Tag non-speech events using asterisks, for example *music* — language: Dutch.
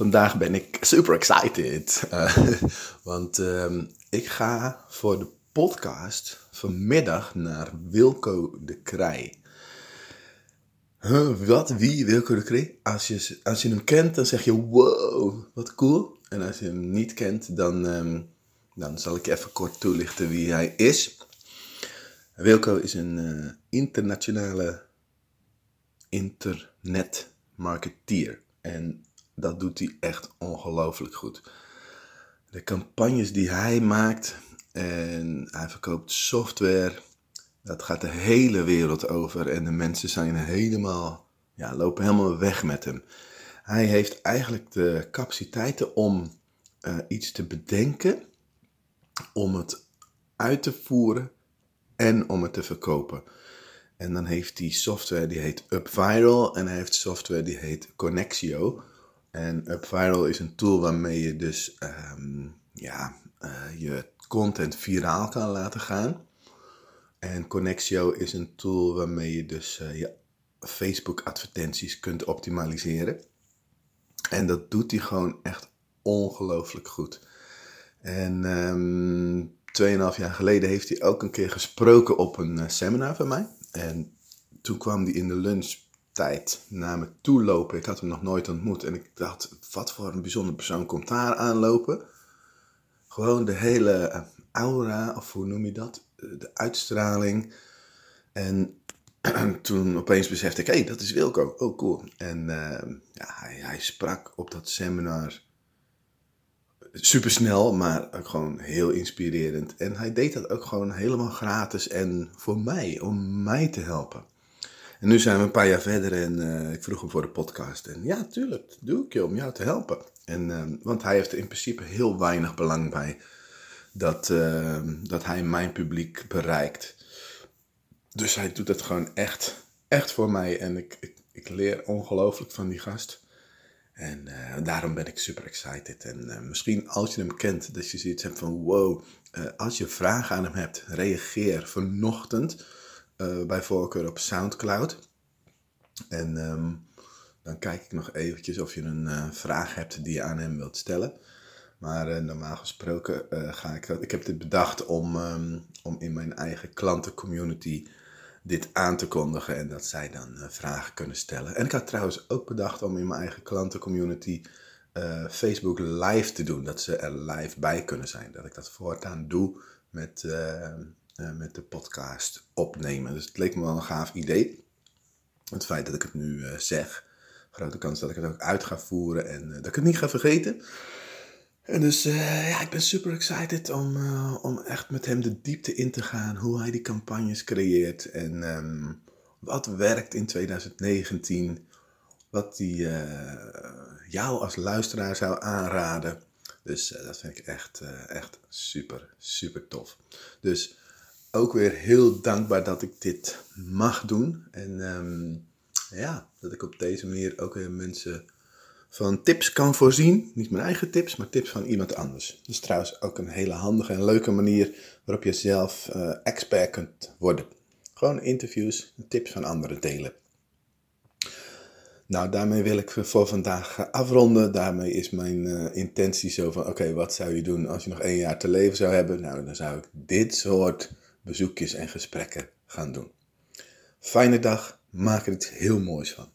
Vandaag ben ik super excited. Uh, *laughs* want uh, ik ga voor de podcast vanmiddag naar Wilco de Krij. Huh, wat? Wie? Wilco de Krij? Als je, als je hem kent, dan zeg je wow, wat cool. En als je hem niet kent, dan, um, dan zal ik even kort toelichten wie hij is. Wilco is een uh, internationale internetmarketeer. En dat doet hij echt ongelooflijk goed. De campagnes die hij maakt en hij verkoopt software, dat gaat de hele wereld over en de mensen zijn helemaal, ja, lopen helemaal weg met hem. Hij heeft eigenlijk de capaciteiten om uh, iets te bedenken, om het uit te voeren en om het te verkopen. En dan heeft hij software die heet UpViral en hij heeft software die heet Connexio. En UpViral is een tool waarmee je dus um, ja, uh, je content viraal kan laten gaan. En Connexio is een tool waarmee je dus uh, je Facebook advertenties kunt optimaliseren. En dat doet hij gewoon echt ongelooflijk goed. En um, tweeënhalf jaar geleden heeft hij ook een keer gesproken op een uh, seminar van mij. En toen kwam hij in de lunchtijd naar me toe lopen. Ik had hem nog nooit ontmoet. En ik dacht, wat voor een bijzonder persoon komt daar aanlopen? Gewoon de hele eh, aura, of hoe noem je dat? De uitstraling. En *clears throat* toen opeens besefte ik, hé, hey, dat is Wilco. Oh, cool. En uh, ja, hij, hij sprak op dat seminar super snel, maar ook gewoon heel inspirerend. En hij deed dat ook gewoon helemaal gratis en voor mij, om mij te helpen. En nu zijn we een paar jaar verder en uh, ik vroeg hem voor de podcast. En ja, tuurlijk, doe ik je om jou te helpen. En, uh, want hij heeft er in principe heel weinig belang bij dat, uh, dat hij mijn publiek bereikt. Dus hij doet het gewoon echt, echt voor mij. En ik, ik, ik leer ongelooflijk van die gast. En daarom ben ik super excited. En misschien als je hem kent, dat je zoiets hebt van wow, als je vragen aan hem hebt, reageer vanochtend bij voorkeur op Soundcloud. En um, dan kijk ik nog eventjes of je een vraag hebt die je aan hem wilt stellen. Maar normaal gesproken ga ik dat. Ik heb dit bedacht om, um, om in mijn eigen klantencommunity dit aan te kondigen en dat zij dan vragen kunnen stellen. En ik had trouwens ook bedacht om in mijn eigen klantencommunity Facebook live te doen, dat ze er live bij kunnen zijn. Dat ik dat voortaan doe met, met de podcast opnemen. Dus het leek me wel een gaaf idee. Het feit dat ik het nu zeg, grote kans dat ik het ook uit ga voeren en dat ik het niet ga vergeten. En dus ja, ik ben super excited om, om echt met hem de diepte in te gaan. Hoe hij die campagnes creëert. En um, wat werkt in 2019. Wat hij jou als luisteraar zou aanraden. Dus dat vind ik echt, echt super, super tof. Dus ook weer heel dankbaar dat ik dit mag doen. En um, ja, dat ik op deze manier ook weer mensen van tips kan voorzien. Niet mijn eigen tips, maar tips van iemand anders. Is trouwens ook een hele handige en leuke manier waarop je zelf uh, expert kunt worden. Gewoon interviews en tips van anderen delen. Nou, daarmee wil ik voor vandaag afronden. Daarmee is mijn uh, intentie zo van: oké, wat zou je doen als je nog één jaar te leven zou hebben? Nou, dan zou ik dit soort bezoekjes en gesprekken gaan doen. Fijne dag, maak er iets heel moois van.